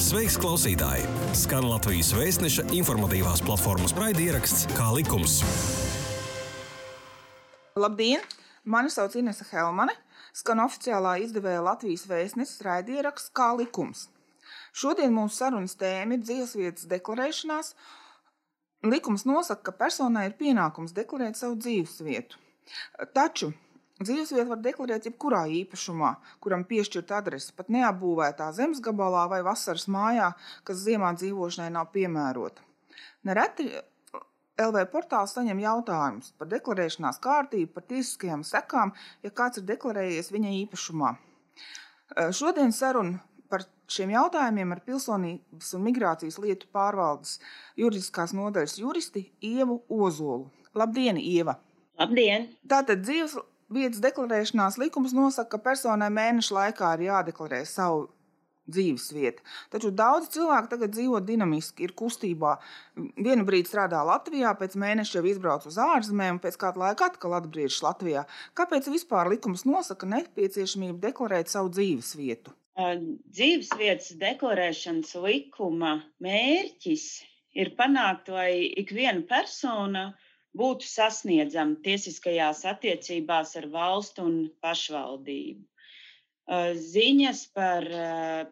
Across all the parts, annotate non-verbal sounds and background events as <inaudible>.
Sveiks, klausītāji! Skan Latvijas vēstneša informatīvās platformas raidieraksts Kā likums. Labdien! Mani sauc Inese Helmane. Skan oficiālā izdevēja Latvijas vēstneses raidieraksts Kā likums. Šodien mūsu sarunas tēma ir dzīvesvietas deklarēšanās. Likums nosaka, ka personai ir pienākums deklarēt savu dzīvesvietu. Taču Dzīvesvietu var deklarēt jebkurā īpašumā, kuram piešķirta adrese, pat neapbūvētā zemes gabalā vai vasaras mājā, kas ziemā dzīvošanai nav piemērota. Nereti LV portāls saņem jautājumus par deklarēšanās kārtību, par tiesiskajām sekām, ja kāds ir deklarējies viņa īpašumā. Šodien saruna par šiem jautājumiem ar Pilsonības un migrācijas lietu pārvaldes juridiskās nodaļas juristi Ievu Ozolu. Labdien, Ieva! Labdien! Tātad dzīves vietas deklarēšanās likums nosaka, ka personai mēneša laikā ir jādeklarē savu dzīves vieta. Taču daudz cilvēku tagad dzīvo dinamiski, ir kustībā. Vienu brīdi strādā Latvijā, pēc mēneša jau izbrauc uz ārzemēm, un pēc kāda laika atkal atgriežas Latvijā. Kāpēc vispār likums nosaka nepieciešamību deklarēt savu dzīves vietu? Dzīves vietas deklarēšanas likuma mērķis ir panākt, lai ik viena persona būtu sasniedzama tiesiskajās attiecībās ar valstu un pašvaldību. Ziņas par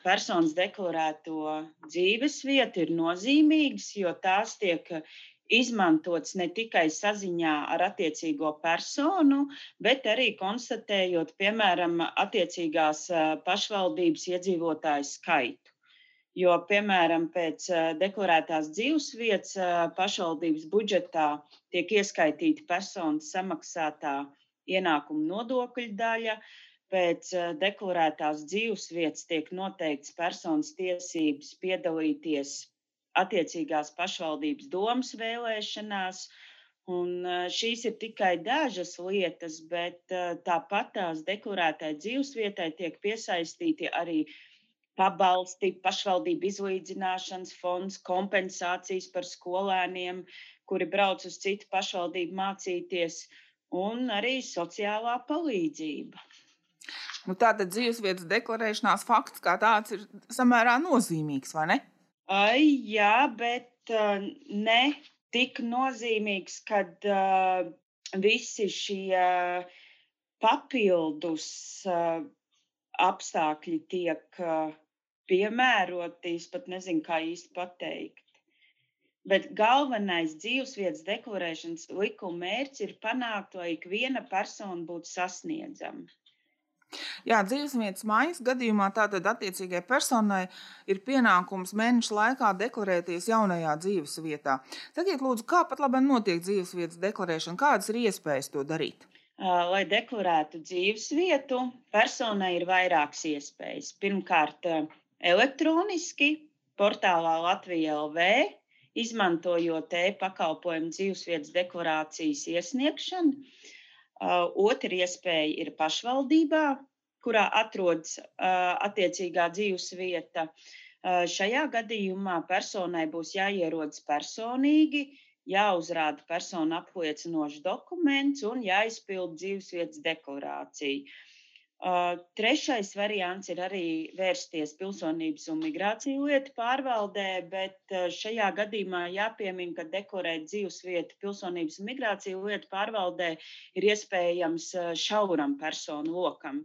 personas deklarēto dzīves vietu ir nozīmīgas, jo tās tiek izmantotas ne tikai saziņā ar attiecīgo personu, bet arī konstatējot, piemēram, attiecīgās pašvaldības iedzīvotāju skaitu. Jo, piemēram, pēc deklarētās dzīvesvietas pašvaldības budžetā tiek ieskaitīta personas samaksātā ienākuma nodokļu daļa, pēc deklarētās dzīvesvietas tiek noteikts personas tiesības piedalīties attiecīgās pašvaldības domas vēlēšanās. Un šīs ir tikai dažas lietas, bet tāpat tās deklarētai dzīvesvietai tiek piesaistīti arī pabalsti, pašvaldību izlīdzināšanas fonds, kompensācijas par skolēniem, kuri brauc uz citu pašvaldību mācīties, un arī sociālā palīdzība. Nu, Tātad dzīvesvietas deklarēšanās fakts kā tāds ir samērā nozīmīgs, vai ne? Ai, jā, bet uh, ne tik nozīmīgs, kad uh, visi šie uh, papildus apstākļi tiek uh, piemēroti, es pat nezinu, kā īsti pateikt. Bet galvenais dzīvesvietas deklarēšanas likuma mērķis ir panākt, lai ik viena persona būtu sasniedzama. Jā, dzīvesvietas maiņas gadījumā tātad attiecīgajai personai ir pienākums mēneša laikā deklarēties jaunajā dzīves vietā. Sakiet, lūdzu, kā pat labi notiek dzīvesvietas deklarēšana, kādas ir iespējas to darīt? Lai deklarētu dzīves vietu, personai ir vairākas iespējas. Pirmkārt, elektroniski portālā Latvija LV, izmantojot e-pakalpojumu dzīvesvietas deklarācijas iesniegšanu. Otra iespēja ir pašvaldībā, kurā atrodas attiecīgā dzīves vieta. Uh, šajā gadījumā personai būs jāierodas personīgi, jāuzrāda personu apliecinošs dokuments un jāizpild dzīvesvietas deklarācija. Uh, trešais variants ir arī vērsties pilsonības un migrāciju lietu pārvaldē, bet uh, šajā gadījumā jāpiemina, ka dekorēt dzīvesvietu pilsonības un migrāciju lietu pārvaldē ir iespējams uh, šauram personu lokam.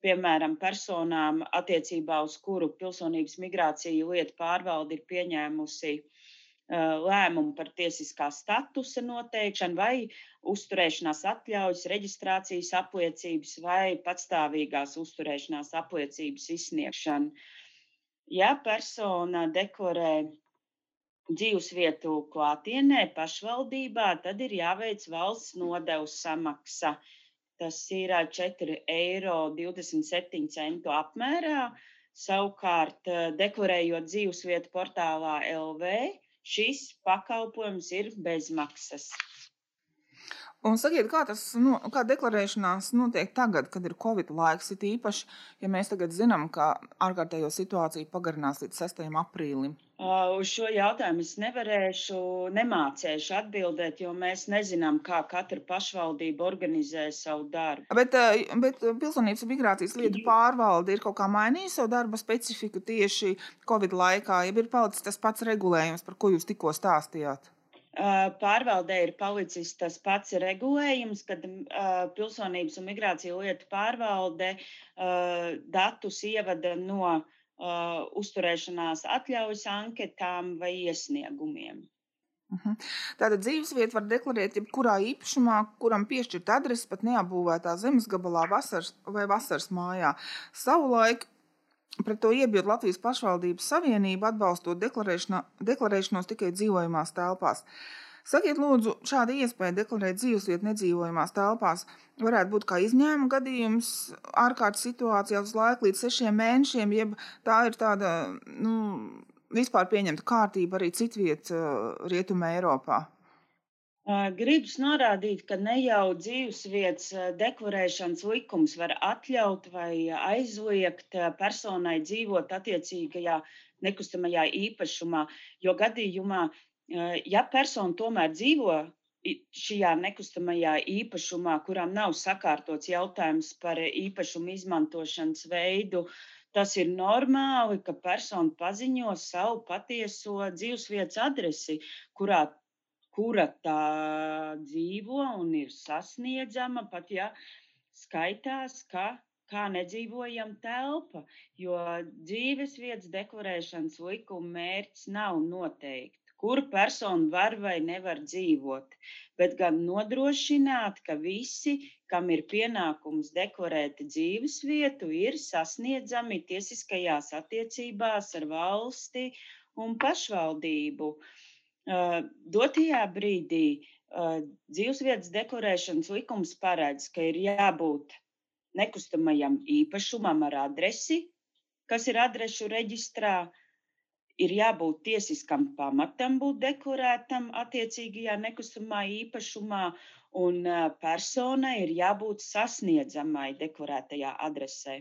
Piemēram, personām, attiecībā uz kuru pilsonības migrāciju lietu pārvalde ir pieņēmusi uh, lēmumu par tiesiskā statusa noteikšanu vai uzturēšanās atļaujas, reģistrācijas apliecības vai patstāvīgās uzturēšanās apliecības izsniegšanu. Ja persona deklarē dzīvesvietu klātienē, pašvaldībā, tad ir jāveic valsts nodevu samaksa. Tas ir 4,27 eiro apmērā. Savukārt, deklarējot dzīvesvietu portālā LV, šis pakalpojums ir bezmaksas. Un sakiet, kā tas no, kā deklarēšanās notiek tagad, kad ir Covid laiks? It īpaši, ja mēs tagad zinām, ka ārkārtējo situāciju pagarinās līdz 6. aprīlim. Uz šo jautājumu es nevarēšu, nemācīšu atbildēt, jo mēs nezinām, kā katra pašvaldība organizē savu darbu. Bet, bet Pilsonības un migrācijas lietu pārvalde ir kaut kā mainījusi savu darba specifiku tieši Covid laikā, ja ir palicis tas pats regulējums, par ko jūs tikko stāstījāt. Pārvaldē ir palicis tas pats regulējums, kad pilsonības un migrāciju lietu pārvalde datus ievada no uzturēšanās atļaujas anketām vai iesniegumiem. Mhm. Tātad dzīvesvietu var deklarēt jebkurā īpašumā, kuram piešķirt adresi pat neapbūvētā zemes gabalā vasaras vai vasaras mājā. Savulaik Pret to iebilda Latvijas pašvaldības savienība, atbalstot deklarēšanos tikai dzīvojamās telpās. Sakiet, lūdzu, šāda iespēja deklarēt dzīvesvietu nedzīvojamās telpās varētu būt kā izņēmuma gadījums ārkārtas situācijā uz laiku līdz sešiem mēnešiem, jeb tā ir tāda nu, vispār pieņemta kārtība arī citviet Rietumē Eiropā. Gribu norādīt, ka ne jau dzīvesvietas deklarēšanas likums var atļaut vai aizliegt personai dzīvot attiecīgajā nekustamajā īpašumā. Jo gadījumā, ja persona tomēr dzīvo šajā nekustamajā īpašumā, kuram nav sakārtots jautājums par īpašumu izmantošanas veidu, tas ir normāli, ka persona paziņo savu patieso dzīvesvietas adresi, kurā kura tā dzīvo un ir sasniedzama, pat ja skaitās, ka kā nedzīvojama telpa, jo dzīves vietas deklarēšanas likuma mērķis nav noteikti, kur persona var vai nevar dzīvot, bet gan nodrošināt, ka visi, kam ir pienākums deklarēt dzīves vietu, ir sasniedzami tiesiskajās attiecībās ar valsti un pašvaldību. Uh, Dotajā brīdī dzīvesvietas deklarēšanas likums paredz, ka ir jābūt nekustamajam īpašumam ar adresi, kas ir adrešu reģistrā, ir jābūt tiesiskam pamatam būt deklarētam attiecīgajā nekustamā īpašumā, un personai ir jābūt sasniedzamai deklarētajā adresē.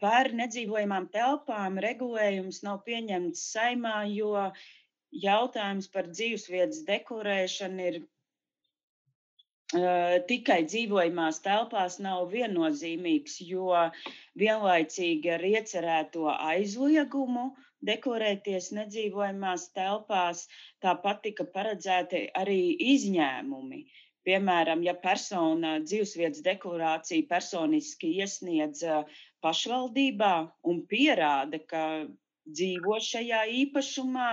Par nedzīvojamām telpām regulējums nav pieņemts saimā, jo jautājums par dzīvesvietas deklarēšanu ir uh, tikai dzīvojamās telpās nav viennozīmīgs, jo vienlaicīgi ar iecerēto aizliegumu deklarēties nedzīvojamās telpās, tāpat tika paredzēti arī izņēmumi. Piemēram, ja persona dzīvesvietas deklarāciju personiski iesniedz pašvaldībā un pierāda, ka dzīvo šajā īpašumā,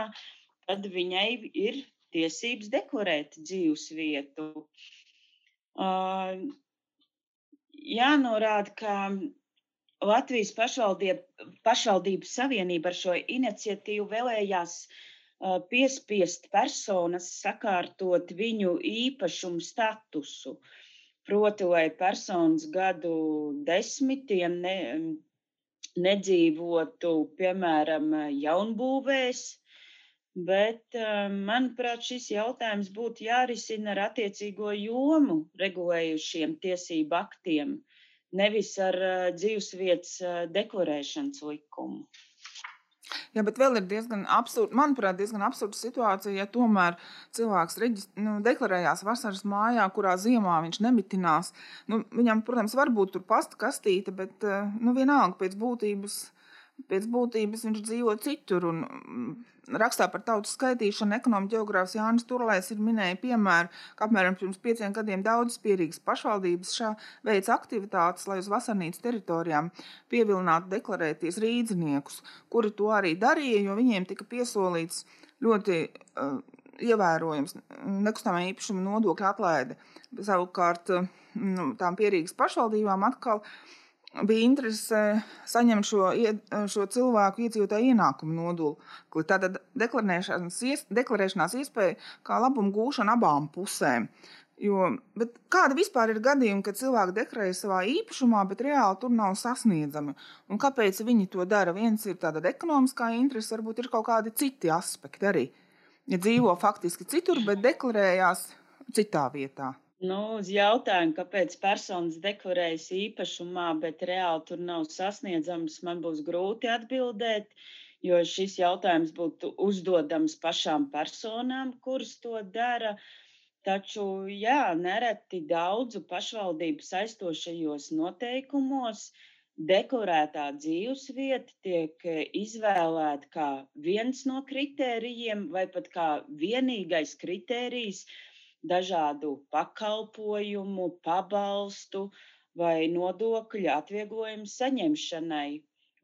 tad viņai ir tiesības deklarēt dzīves vietu. Uh, jānorāda, ka Latvijas pašvaldības savienība ar šo iniciatīvu vēlējās piespiest personas sakārtot viņu īpašumu statusu. Proti, lai personas gadu desmitiem ne, nedzīvotu, piemēram, jaunbūvēs, Bet, manuprāt, šis jautājums būtu jārisina ar attiecīgo jomu regulējušiem tiesību aktiem, nevis ar eh, dzīvesvietas eh, deklarēšanas likumu. Jā, bet vēl ir diezgan absurda, manuprāt, diezgan absurda situācija, ja tomēr cilvēks reģist, nu, deklarējās vasaras mājā, kurā ziemā viņš nemitinās. Nu, viņam, protams, var būt tur pasta kastīte, bet nu, vienalga pēc būtības pēc būtības viņš dzīvo citur. Un, mm, rakstā par tautu skaitīšanu ekonomikas geogrāfs Jānis Turlēs ir minējis piemēru, ka apmēram pirms pieciem gadiem daudzas pierīgas pašvaldības šā veids aktivitātes, lai uz vasarnīcas teritorijām pievilinātu deklarēties rīdziniekus, kuri to arī darīja, jo viņiem tika piesolīts ļoti uh, ievērojams nekustamā īpašuma nodokļa atlaide. Savukārt nu, tām pierīgas pašvaldībām atkal uh, bija interese saņemt šo, šo cilvēku iedzīvotāju ienākumu nodokli. Tātad deklarēšanās, deklarēšanās iespēja kā labumu gūšana abām pusēm. Jo, kāda vispār ir gadījuma, kad cilvēki deklarē savā īpašumā, bet reāli tur nav sasniedzami? Un kāpēc viņi to dara? Viens ir tāda ekonomiskā interese, varbūt ir kaut kādi citi aspekti arī. Ja dzīvo faktiski citur, bet deklarējās citā vietā. Nu, uz jautājumu, kāpēc personas deklarējas īpašumā, bet reāli tur nav sasniedzams, man būs grūti atbildēt, jo šis jautājums būtu uzdodams pašām personām, kuras to dara. Taču, jā, nereti daudzu pašvaldību saistošajos noteikumos deklarētā dzīvesvieta tiek izvēlēta kā viens no kritērijiem, vai pat kā vienīgais kritērijs, dažādu pakalpojumu, pabalstu vai nodokļu atvieglojumu saņemšanai.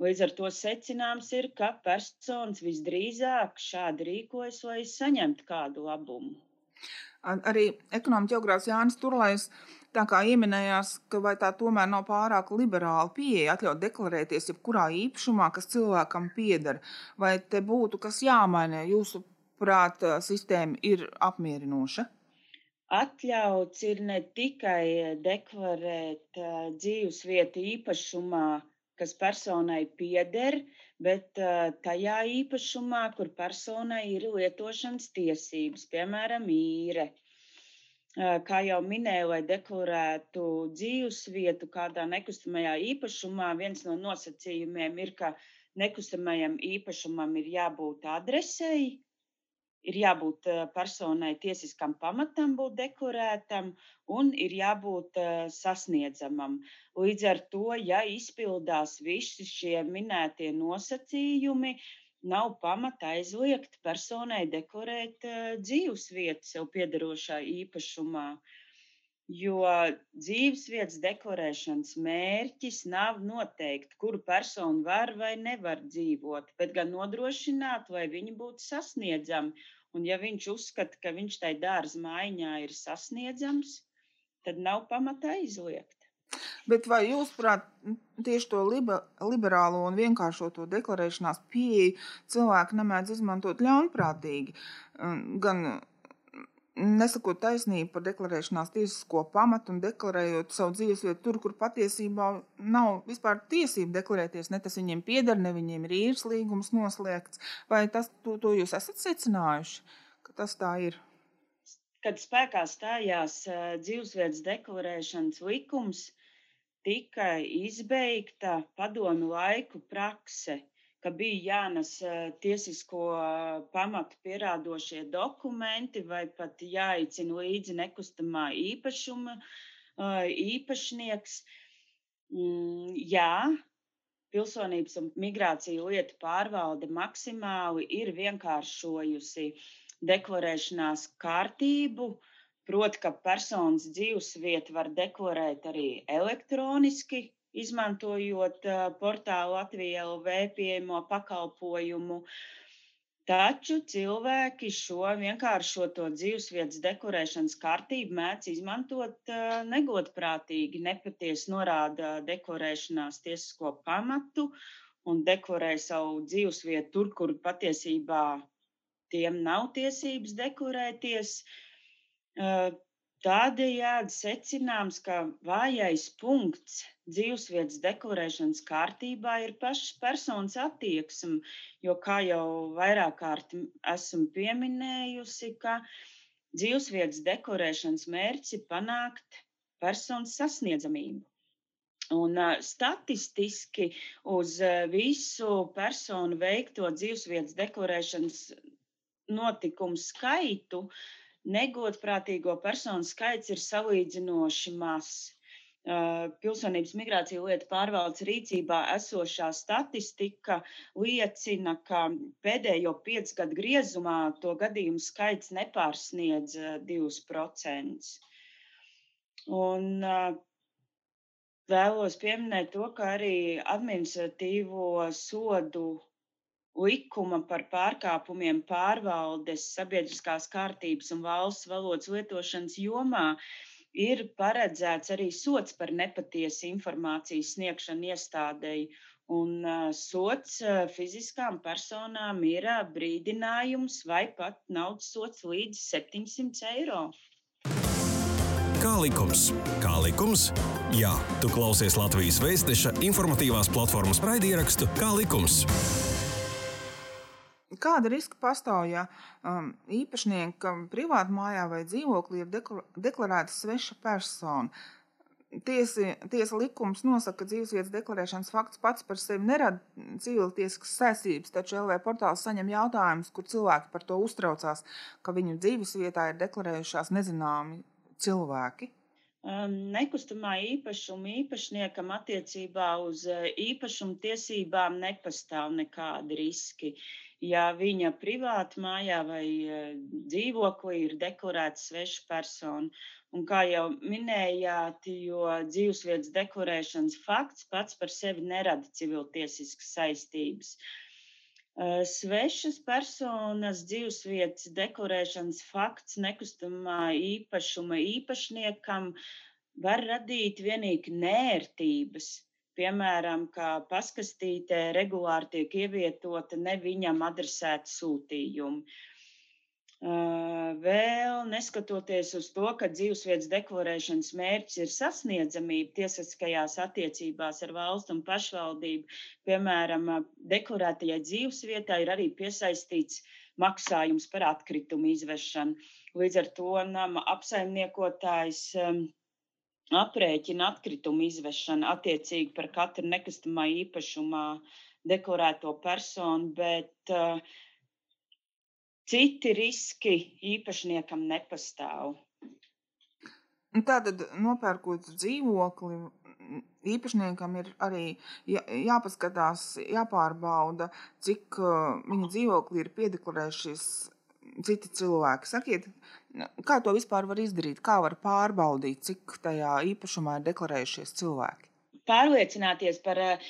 Līdz ar to secināms ir, ka personas visdrīzāk šādi rīkojas, lai saņemtu kādu labumu. Arī ekonomikas geogrāfs Jānis Turlais tā kā ieminējās, ka vai tā tomēr nav pārāk liberāla pieeja atļaut deklarēties jebkurā īpašumā, kas cilvēkam pieder, vai te būtu kas jāmaina, jūsuprāt, sistēma ir apmierinoša? Atļauts ir ne tikai eh, deklarēt uh, dzīvesvietu īpašumā, kas personai pieder, bet uh, tajā īpašumā, kur personai ir lietošanas tiesības, piemēram, īre. Kā jau minēju, lai deklarētu dzīvesvietu kādā nekustamajā īpašumā, viens no nosacījumiem ir, ka nekustamajam īpašumam ir jābūt adresei, ir jābūt eh, personai tiesiskam pamatam, būt deklarētam, un ir jābūt eh, sasniedzamam. Līdz ar to, ja izpildās visi šie minētie nosacījumi, nav pamata aizliegt personai deklarēt eh, dzīvesvietu sev piederošā īpašumā. Uh, Jo dzīvesvietas deklarēšanas mērķis nav noteikt, kuru personu var vai nevar dzīvot, bet gan nodrošināt, lai viņi būtu sasniedzami. Un, ja viņš uzskata, ka viņš tai dārza mājiņā ir sasniedzams, tad nav pamata aizliegt. Bet vai jūs, prāt, tieši to liberālo un vienkāršoto deklarēšanās pieeju cilvēki nemēdz izmantot ļaunprātīgi? Gan nesakot taisnību par deklarēšanās tiesisko pamatu un deklarējot savu dzīvesvietu tur, kur patiesībā nav vispār tiesība deklarēties. Ne tas viņiem pieder, ne viņiem ir īres līgums noslēgts. Vai tas, to, to jūs esat secinājuši, ka tas tā ir? Kad spēkā stājās dzīvesvietas deklarēšanas likums, tika izbeigta padomu laiku prakse ka bija jānes tiesisko pamatu pierādošie dokumenti vai pat jāicina līdzi nekustamā īpašuma īpašnieks. Mm, jā, Pilsonības un migrāciju lietu pārvalde maksimāli ir vienkāršojusi deklarēšanās kārtību, proti, ka personas dzīvesvietu var deklarēt arī elektroniski, izmantojot portālu Latvijā LV pieejamo pakalpojumu. Taču cilvēki šo vienkāršoto dzīvesvietas dekorēšanas kārtību mēdz izmantot negodprātīgi, nepatiesi norāda dekorēšanās tiesisko pamatu un dekorē savu dzīvesvietu tur, kur patiesībā tiem nav tiesības dekorēties. Tādējādi secināms, ka vājais punkts dzīvesvietas deklarēšanas kārtībā ir pašas personas attieksme, jo, kā jau vairāk kārt esmu pieminējusi, ka dzīvesvietas deklarēšanas mērķis ir panākt personas sasniedzamību. Un uh, statistiski uz uh, visu personu veikto dzīvesvietas deklarēšanas notikumu skaitu uh, negodprātīgo personu skaits ir salīdzinoši mazs. Pilsonības migrācija lietu pārvaldes rīcībā esošā statistika liecina, ka pēdējo piecu gadu griezumā to gadījumu skaits nepārsniedz 2%. Un vēlos pieminēt to, ka arī administratīvo sodu likuma par pārkāpumiem pārvaldes, sabiedriskās kārtības un valsts valodas lietošanas jomā ir paredzēts arī sots par nepatiesu informācijas sniegšanu iestādēji. Un uh, sots uh, fiziskām personām ir uh, brīdinājums vai pat naudas sots līdz 700 eiro. Kā likums? Kā likums? Jā, tu klausies Latvijas Vēstneša informatīvās platformas raidierakstu Kā likums? Kāda riska pastāv, ja um, īpašniekam privātu mājā vai dzīvoklī ir deklarēta sveša persona? Tiesi, tiesa likums nosaka, ka dzīvesvietas deklarēšanas fakts pats par sevi nerada civiltiesiskas saistības, taču LV portāls saņem jautājumus, kur cilvēki par to uztraucās, ka viņu dzīvesvietā ir deklarējušās nezināmi cilvēki. Nekustamā īpašuma īpašniekam attiecībā uz īpašuma tiesībām nepastāv nekādi riski. Ja viņa privāti mājā vai dzīvoklī ir deklarēta sveša persona, Un kā jau minējāt, jo dzīvesvietas deklarēšanas fakts pats par sevi nerada civiltiesiskas saistības. Svešas personas dzīvesvietas deklarēšanas fakts nekustamā īpašuma īpašniekam var radīt vienīgi nērtības. Piemēram, kā paskastītē regulāri tiek ievietota ne viņam adresēta sūtījuma. Vēl neskatoties uz to, ka dzīvesvietas deklarēšanas mērķis ir sasniedzamība tiesiskajās attiecībās ar valstu un pašvaldību, piemēram, deklarētajai dzīvesvietai ir arī piesaistīts maksājums par atkritumu izvešanu. Līdz ar to nama apsaimniekotājs aprēķina atkritumu izvešanu attiecīgi par katru nekustamā īpašumā deklarēto personu, bet uh, Citi riski īpašniekam nepastāv. Nu, tātad, nopērkot dzīvokli, īpašniekam ir arī jāpaskatās, jāpārbauda, cik viņa dzīvoklī ir piedeklarējušies citi cilvēki. Sakiet, kā to vispār var izdarīt? Kā var pārbaudīt, cik tajā īpašumā ir deklarējušies cilvēki? pārliecināties par uh,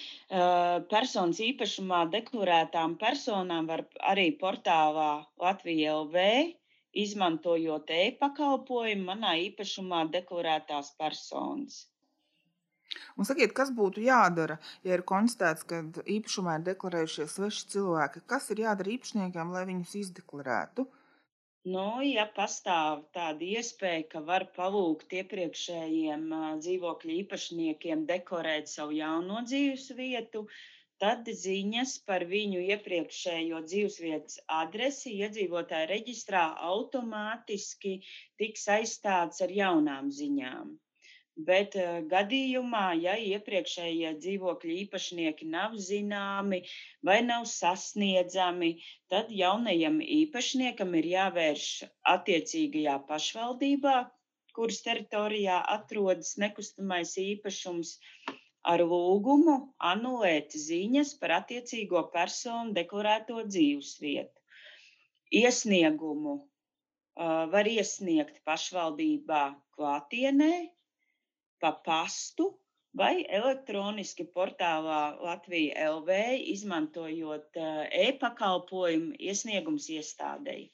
personas īpašumā deklarētām personām var arī portālā Latvija LV, izmantojot e-pakalpojumu manā īpašumā deklarētās personas. Un sakiet, kas būtu jādara, ja ir konstatēts, ka īpašumā ir deklarējušies sveši cilvēki? Kas ir jādara īpašniekiem, lai viņus izdeklarētu? Nu, ja pastāv tāda iespēja, ka var palūgt iepriekšējiem dzīvokļu īpašniekiem dekorēt savu jauno dzīves vietu, tad ziņas par viņu iepriekšējo dzīvesvietas adresi iedzīvotāju reģistrā automātiski tiks aizstāts ar jaunām ziņām. Bet uh, gadījumā, ja iepriekšējie dzīvokļu īpašnieki nav zināmi vai nav sasniedzami, tad jaunajam īpašniekam ir jāvērš attiecīgajā pašvaldībā, kuras teritorijā atrodas nekustamais īpašums, ar lūgumu anulēt ziņas par attiecīgo personu deklarēto dzīvesvietu. Iesniegumu uh, var iesniegt pašvaldībā klātienē, pa pastu vai elektroniski portālā Latvija LV, izmantojot eh, e-pakalpojumu iesniegums iestādēji.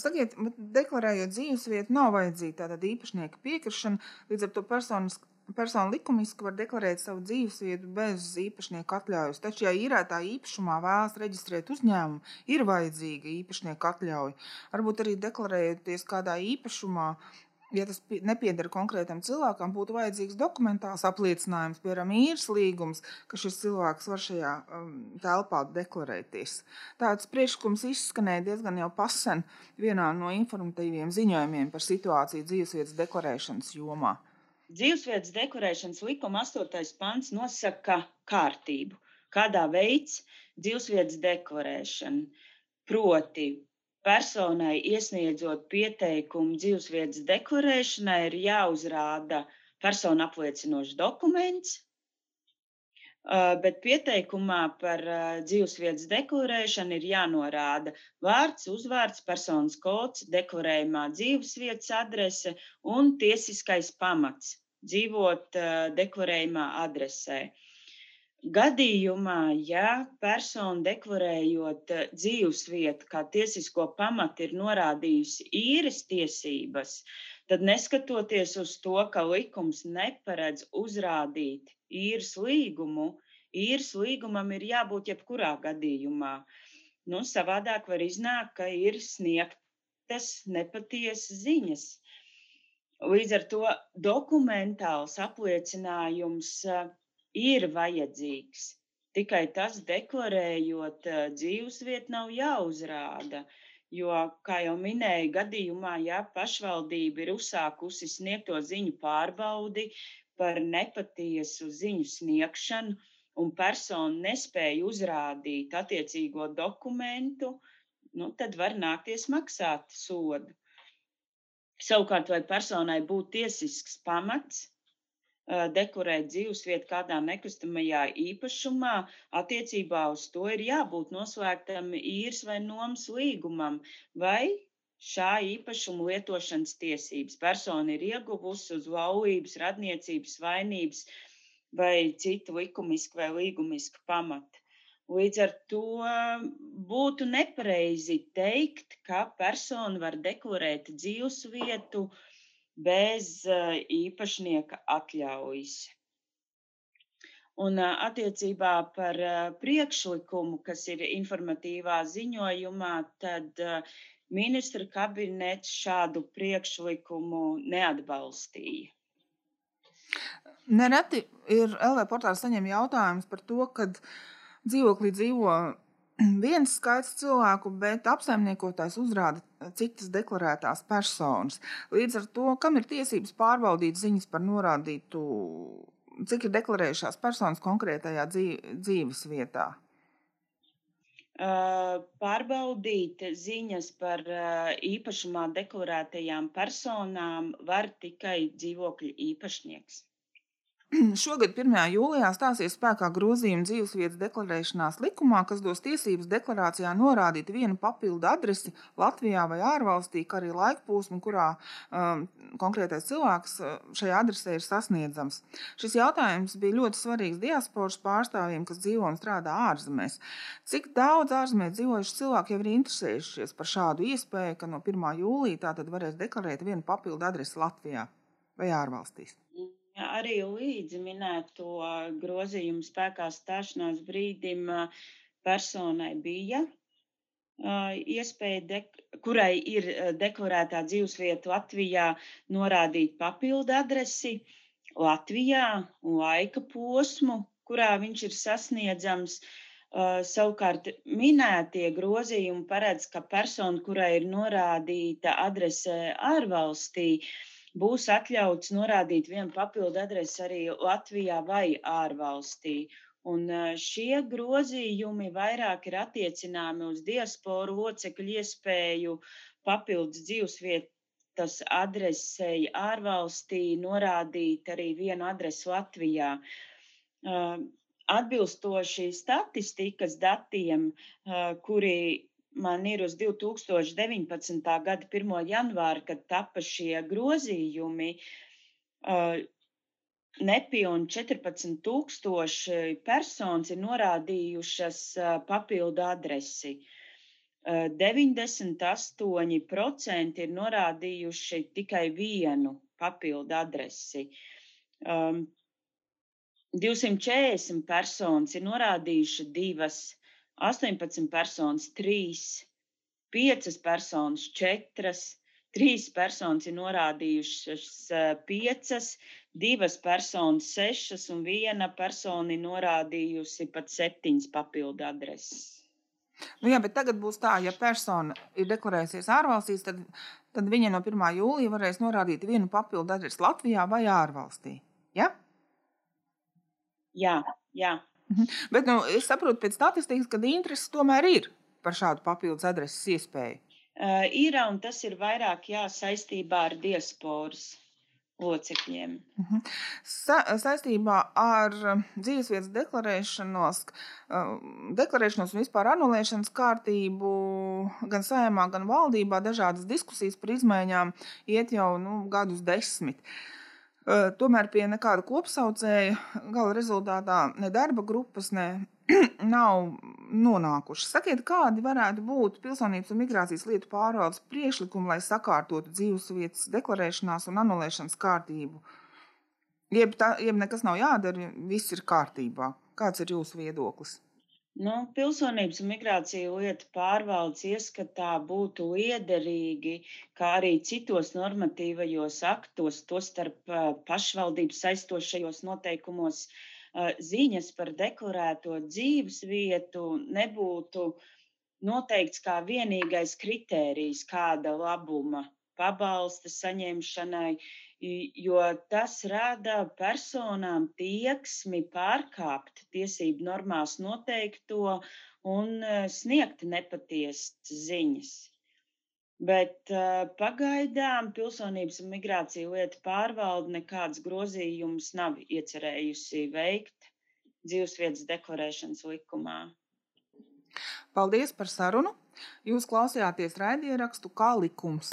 Sakiet, deklarējot dzīvesvietu, nav vajadzīga tāda īpašnieka piekrišana. Līdz ar to personas, persona likumiski var deklarēt savu dzīvesvietu bez īpašnieka atļaujas. Taču, ja īrētā īpašumā vēlas reģistrēt uzņēmumu, ir vajadzīga īpašnieka atļauja. Varbūt arī deklarējoties kādā īpašumā, ja tas nepieder konkrētam cilvēkam, būtu vajadzīgs dokumentāls apliecinājums, piemēram, īres līgums, ka šis cilvēks var šajā um, telpā deklarēties. Tāds priekšlikums izskanēja diezgan jau pasen vienā no informatīviem ziņojumiem par situāciju dzīvesvietas deklarēšanas jomā. Dzīvesvietas deklarēšanas likuma 8. pants nosaka kārtību, kādā veids dzīvesvietas deklarēšana. Proti, personai iesniedzot pieteikumu dzīvesvietas deklarēšanai, ir jāuzrāda personu apliecinošs dokuments, bet pieteikumā par dzīvesvietas deklarēšanu ir jānorāda vārds, uzvārds, personas kods, deklarējumā dzīvesvietas adrese un tiesiskais pamats dzīvot deklarējumā adresē. Gadījumā, ja persona deklarējot eh, dzīvesvietu kā tiesisko pamatu ir norādījusi īres tiesības, tad neskatoties uz to, ka likums neparedz uzrādīt īres līgumu, īres līgumam ir jābūt jebkurā gadījumā. Nu, savādāk var iznākt, ka ir sniegtas nepatiesas ziņas. Līdz ar to dokumentāls apliecinājums uh, ir vajadzīgs. Tikai tas deklarējot dzīvesvietu nav jāuzrāda. Jo, kā jau minēju, gadījumā, ja pašvaldība ir uzsākusi sniegto ziņu pārbaudi par nepatiesu ziņu sniegšanu, un persona nespēja uzrādīt attiecīgo dokumentu, nu, tad var nākties maksāt sodu. Savukārt, vai personai būtu tiesisks pamats deklarēt dzīvesvietu kādā nekustamajā īpašumā, attiecībā uz to ir jābūt noslēgtam īres vai nomas līgumam, vai šā īpašuma lietošanas tiesības. Persona ir ieguvusi uz laulības, radniecības, vainības vai citu likumisku vai līgumisku pamatu. Līdz ar to būtu nepareizi teikt, ka persona var deklarēt dzīvesvietu vietu bez īpašnieka atļaujas. Un attiecībā par priekšlikumu, kas ir informatīvā ziņojumā, tad ministra kabinets šādu priekšlikumu neatbalstīja. Nereti ir LV portāls saņem jautājumus par to, kad dzīvoklī dzīvo <clears throat> viens skaits cilvēku, bet apsaimniekotājs uzrāda citas deklarētās personas. Līdz ar to, kam ir tiesības pārbaudīt ziņas par norādītu, cik ir deklarējušās personas konkrētajā dzīves vietā? Pārbaudīt ziņas par īpašumā deklarētajām personām var tikai dzīvokļa īpašnieks. <clears throat> Šogad 1. jūlijā stāsies spēkā grozījuma dzīvesvietas deklarēšanās likumā, kas dos tiesības deklarācijā norādīt vienu papildu adresi Latvijā vai ārvalstī, kā arī laikposmu, kurā um, konkrētais cilvēks uh, šajā adresē ir sasniedzams. Šis jautājums bija ļoti svarīgs diasporas pārstāvjiem, kas dzīvo un strādā ārzemēs. Cik daudz ārzemēs dzīvojuši cilvēki jau ir interesējušies par šādu iespēju, ka no 1. jūlijā tātad varēs deklarēt vienu papildu adresi Latvijā vai ārvalstīs? Arī līdz minēto grozījumu spēkā stāšanās brīdim personai bija iespēja, kurai ir deklarētā dzīvesvieta Latvijā, norādīt papildu adresi Latvijā un laika posmu, kurā viņš ir sasniedzams. Savukārt minētie grozījumi paredz, ka persona, kurai ir norādīta adrese ārvalstī, uh, būs atļauts norādīt vienu papildu adresi arī Latvijā vai ārvalstī. Un šie grozījumi vairāk ir attiecināmi uz diasporu locekļu iespēju papildus dzīvesvietas adresei ārvalstī norādīt arī vienu adresi Latvijā. Atbilstoši statistikas datiem, kuri man ir uz 2019. gada 1. janvāra, kad tapa šie grozījumi, nepilni 14,000 personas ir norādījušas papildu adresi. 98% ir norādījuši tikai vienu papildu adresi. 240 personas ir norādījuši divas 18 personas, 3, 5 personas, 4, 3 personas ir norādījušas 5, 2 personas 6 un 1 persona ir norādījusi pat 7 papildu adreses. Nu jā, bet tagad būs tā, ja persona ir deklarējusies ārvalstīs, tad, tad viņa no 1. jūlija varēs norādīt vienu papildu adresi Latvijā vai ārvalstī. Ja? Jā, jā. Mhm. Bet nu, es saprotu pēc statistikas, ka interesi tomēr ir par šādu papildus adreses iespēju. Uh, ir, un tas ir vairāk jā, saistībā ar diasporas locekļiem. Mhm. Sa saistībā ar dzīvesvietas deklarēšanos, deklarēšanos un vispār anulēšanas kārtību gan saimā, gan valdībā dažādas diskusijas par izmaiņām iet jau nu, gadus desmit. Uh, Tomēr pie nekāda kopsaucēja gala rezultātā ne darba grupas, ne <clears throat> nav nonākušas. Sakiet, kādi varētu būt pilsonības un migrācijas lietu pārvaldes priekšlikumi, lai sakārtotu dzīvesvietas deklarēšanās un anulēšanas kārtību? Jeb, tā, jeb nekas nav jādara, viss ir kārtībā. Kāds ir jūsu viedoklis? Nu, pilsonības un migrācija lietu pārvaldes ieskatā būtu liederīgi, kā arī citos normatīvajos aktos, tostarp pašvaldības saistošajos noteikumos, ziņas par deklarēto dzīves vietu nebūtu noteikts kā vienīgais kritērijs, kāda labuma pabalsta saņemšanai, jo tas rada personām tieksmi pārkāpt tiesību normās noteikto un sniegt nepatiesas ziņas. Bet uh, pagaidām Pilsonības un migrācija lietu pārvalde nekādas grozījumus nav iecerējusi veikt dzīvesvietas deklarēšanas likumā. Paldies par sarunu! Jūs klausījāties raidierakstu kā likums.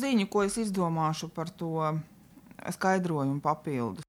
Ziņu, ko es izdomāšu par to skaidrojumu papildus.